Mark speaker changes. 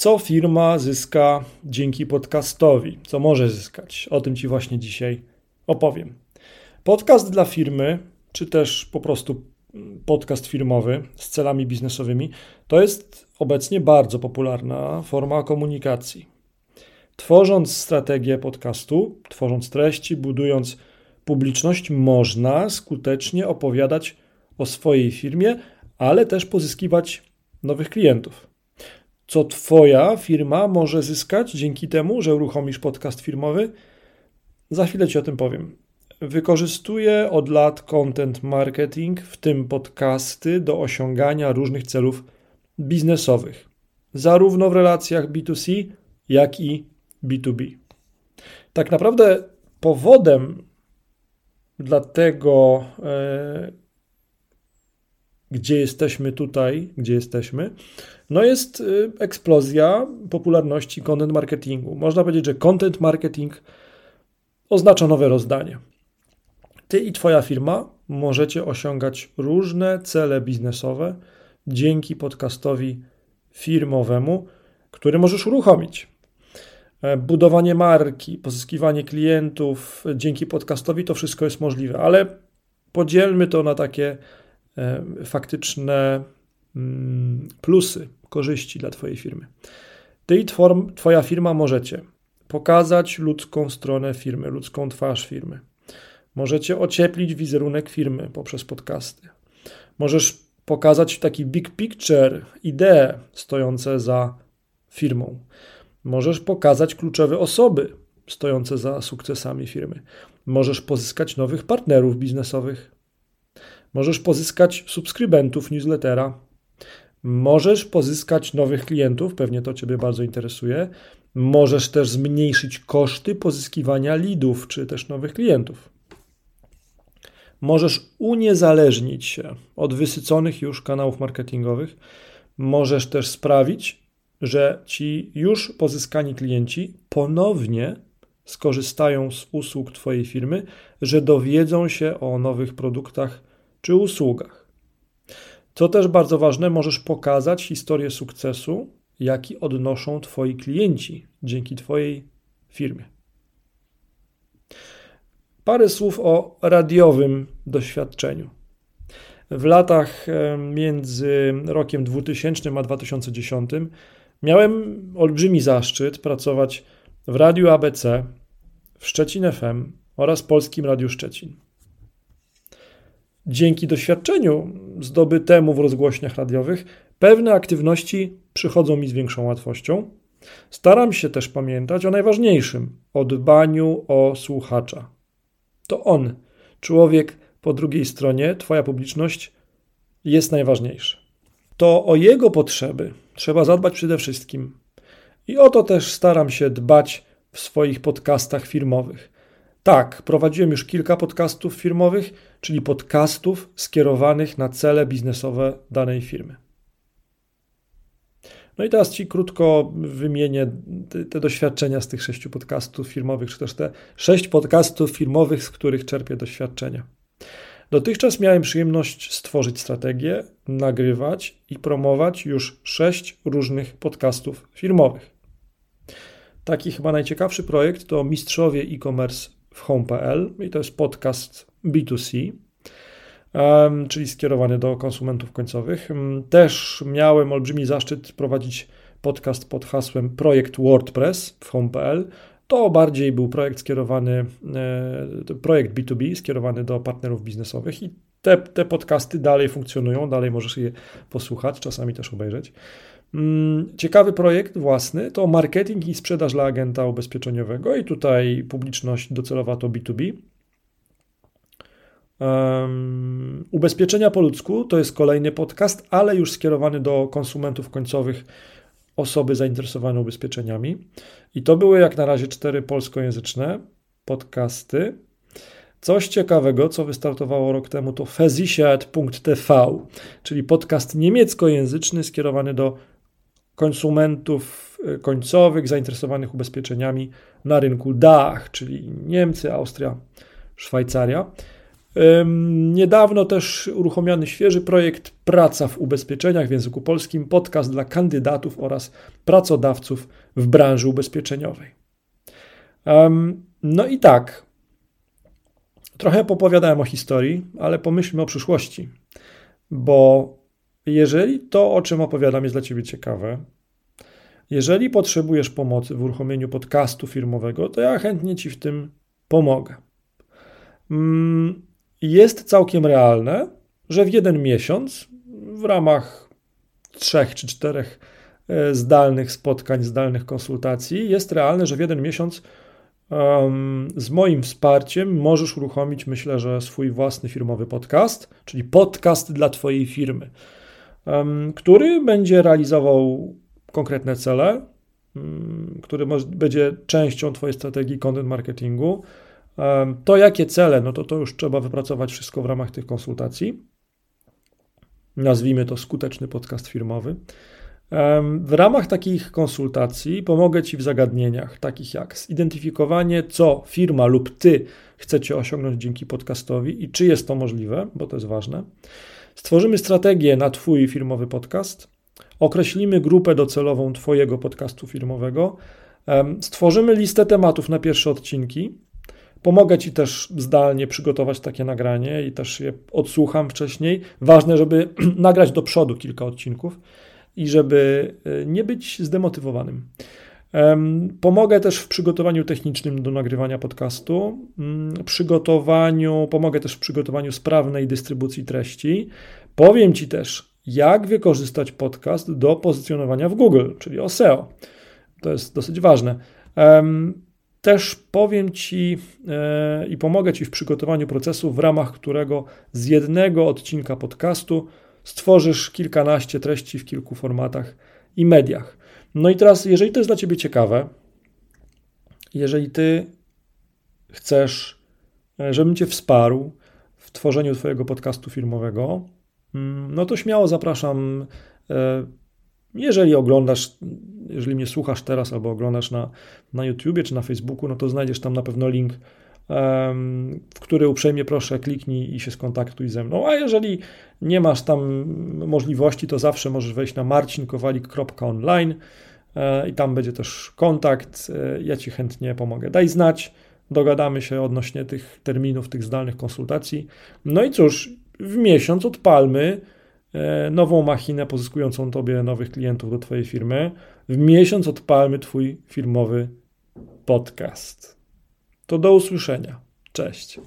Speaker 1: Co firma zyska dzięki podcastowi? Co może zyskać? O tym Ci właśnie dzisiaj opowiem. Podcast dla firmy, czy też po prostu podcast firmowy z celami biznesowymi, to jest obecnie bardzo popularna forma komunikacji. Tworząc strategię podcastu, tworząc treści, budując publiczność, można skutecznie opowiadać o swojej firmie, ale też pozyskiwać nowych klientów co Twoja firma może zyskać dzięki temu, że uruchomisz podcast firmowy? Za chwilę Ci o tym powiem. Wykorzystuję od lat content marketing, w tym podcasty, do osiągania różnych celów biznesowych, zarówno w relacjach B2C, jak i B2B. Tak naprawdę powodem dla tego, e, gdzie jesteśmy tutaj, gdzie jesteśmy, no jest y, eksplozja popularności content marketingu. Można powiedzieć, że content marketing oznacza nowe rozdanie. Ty i Twoja firma możecie osiągać różne cele biznesowe dzięki podcastowi firmowemu, który możesz uruchomić. E, budowanie marki, pozyskiwanie klientów dzięki podcastowi to wszystko jest możliwe, ale podzielmy to na takie e, faktyczne mm, plusy korzyści dla Twojej firmy. Ty i Twoja firma możecie pokazać ludzką stronę firmy, ludzką twarz firmy. Możecie ocieplić wizerunek firmy poprzez podcasty. Możesz pokazać taki big picture, idee stojące za firmą. Możesz pokazać kluczowe osoby stojące za sukcesami firmy. Możesz pozyskać nowych partnerów biznesowych. Możesz pozyskać subskrybentów newslettera. Możesz pozyskać nowych klientów, pewnie to Ciebie bardzo interesuje. Możesz też zmniejszyć koszty pozyskiwania leadów czy też nowych klientów. Możesz uniezależnić się od wysyconych już kanałów marketingowych. Możesz też sprawić, że ci już pozyskani klienci ponownie skorzystają z usług Twojej firmy, że dowiedzą się o nowych produktach czy usługach. Co też bardzo ważne, możesz pokazać historię sukcesu, jaki odnoszą Twoi klienci dzięki Twojej firmie. Parę słów o radiowym doświadczeniu. W latach między rokiem 2000 a 2010 miałem olbrzymi zaszczyt pracować w Radiu ABC, w Szczecin FM oraz Polskim Radiu Szczecin. Dzięki doświadczeniu zdobytemu w rozgłośniach radiowych, pewne aktywności przychodzą mi z większą łatwością. Staram się też pamiętać o najważniejszym o dbaniu o słuchacza. To on, człowiek po drugiej stronie, Twoja publiczność, jest najważniejszy. To o jego potrzeby trzeba zadbać przede wszystkim. I o to też staram się dbać w swoich podcastach firmowych. Tak, prowadziłem już kilka podcastów firmowych, czyli podcastów skierowanych na cele biznesowe danej firmy. No i teraz Ci krótko wymienię te, te, doświadczenia z tych sześciu podcastów firmowych, czy też te sześć podcastów firmowych, z których czerpię doświadczenia. Dotychczas miałem przyjemność stworzyć strategię, nagrywać i promować już sześć różnych podcastów firmowych. Taki chyba najciekawszy projekt to Mistrzowie e-commerce w home.pl i to jest podcast B2C, czyli skierowany do konsumentów końcowych. Też miałem olbrzymi zaszczyt prowadzić podcast pod hasłem Projekt WordPress w home.pl. To bardziej był projekt skierowany, e, projekt B2B skierowany do partnerów biznesowych i te, te podcasty dalej funkcjonują, dalej możesz je posłuchać, czasami też obejrzeć. Mm, ciekawy projekt własny to marketing i sprzedaż dla agenta ubezpieczeniowego, i tutaj publiczność docelowa to B2B. Um, ubezpieczenia po ludzku to jest kolejny podcast, ale już skierowany do konsumentów końcowych, osoby zainteresowane ubezpieczeniami. I to były jak na razie cztery polskojęzyczne podcasty. Coś ciekawego, co wystartowało rok temu, to Versichert.tv, czyli podcast niemieckojęzyczny skierowany do konsumentów e, końcowych zainteresowanych ubezpieczeniami na rynku DACH, czyli Niemcy, Austria, Szwajcaria. Niedawno też uruchomiony świeży projekt Praca w ubezpieczeniach w języku polskim, podcast dla kandydatów oraz pracodawców w branży ubezpieczeniowej. No i tak, trochę popowiadałem o historii, ale pomyślmy o przyszłości, bo jeżeli to, o czym opowiadam, jest dla Ciebie ciekawe, jeżeli potrzebujesz pomocy w uruchomieniu podcastu firmowego, to ja chętnie Ci w tym pomogę. Mm, jest całkiem realne, że w jeden miesiąc w ramach trzech czy czterech e, zdalnych spotkań, zdalnych konsultacji, jest realne, że w jeden miesiąc um, z moim wsparciem możesz uruchomić, myślę, że swój własny firmowy podcast, czyli podcast dla Twojej firmy, um, który będzie realizował konkretne cele, um, który może, będzie częścią Twojej strategii content marketingu to jakie cele, no to to już trzeba wypracować wszystko w ramach tych konsultacji. Nazwijmy to skuteczny podcast firmowy. W ramach takich konsultacji pomogę Ci w zagadnieniach takich jak zidentyfikowanie, co firma lub Ty chcecie osiągnąć dzięki podcastowi i czy jest to możliwe, bo to jest ważne. Stworzymy strategię na Twój firmowy podcast, określimy grupę docelową Twojego podcastu firmowego, stworzymy listę tematów na pierwsze odcinki, Pomogę Ci też zdalnie przygotować takie nagranie i też je odsłucham wcześniej. Ważne, żeby nagrać do przodu kilka odcinków i żeby e, nie być zdemotywowanym. Pomogę też w przygotowaniu technicznym do nagrywania podcastu, mm, przygotowaniu, pomogę też w przygotowaniu sprawnej dystrybucji treści. Powiem Ci też, jak wykorzystać podcast do pozycjonowania w Google, czyli o SEO. To jest dosyć ważne. Też powiem Ci e, i pomogę Ci w przygotowaniu procesu, w ramach którego z jednego odcinka podcastu stworzysz kilkanaście treści w kilku formatach i mediach. No i teraz, jeżeli to jest dla Ciebie ciekawe, jeżeli Ty chcesz, e, żebym Cię wsparł w tworzeniu Twojego podcastu filmowego, mm, no to śmiało zapraszam. E, jeżeli oglądasz jeżeli mnie słuchasz teraz albo oglądasz na, na YouTubie czy na Facebooku, no to znajdziesz tam na pewno link, w który uprzejmie proszę kliknij i się skontaktuj ze mną. A jeżeli nie masz tam możliwości, to zawsze możesz wejść na marcinkowalik.online e, i tam będzie też kontakt. E, ja Ci chętnie pomogę. Daj znać, dogadamy się odnośnie tych terminów, tych zdalnych konsultacji. No i cóż, w miesiąc odpalmy E, nową machinę pozyskującą Tobie nowych klientów do Twojej firmy. W miesiąc odpalmy Twój firmowy podcast. To do usłyszenia. Cześć.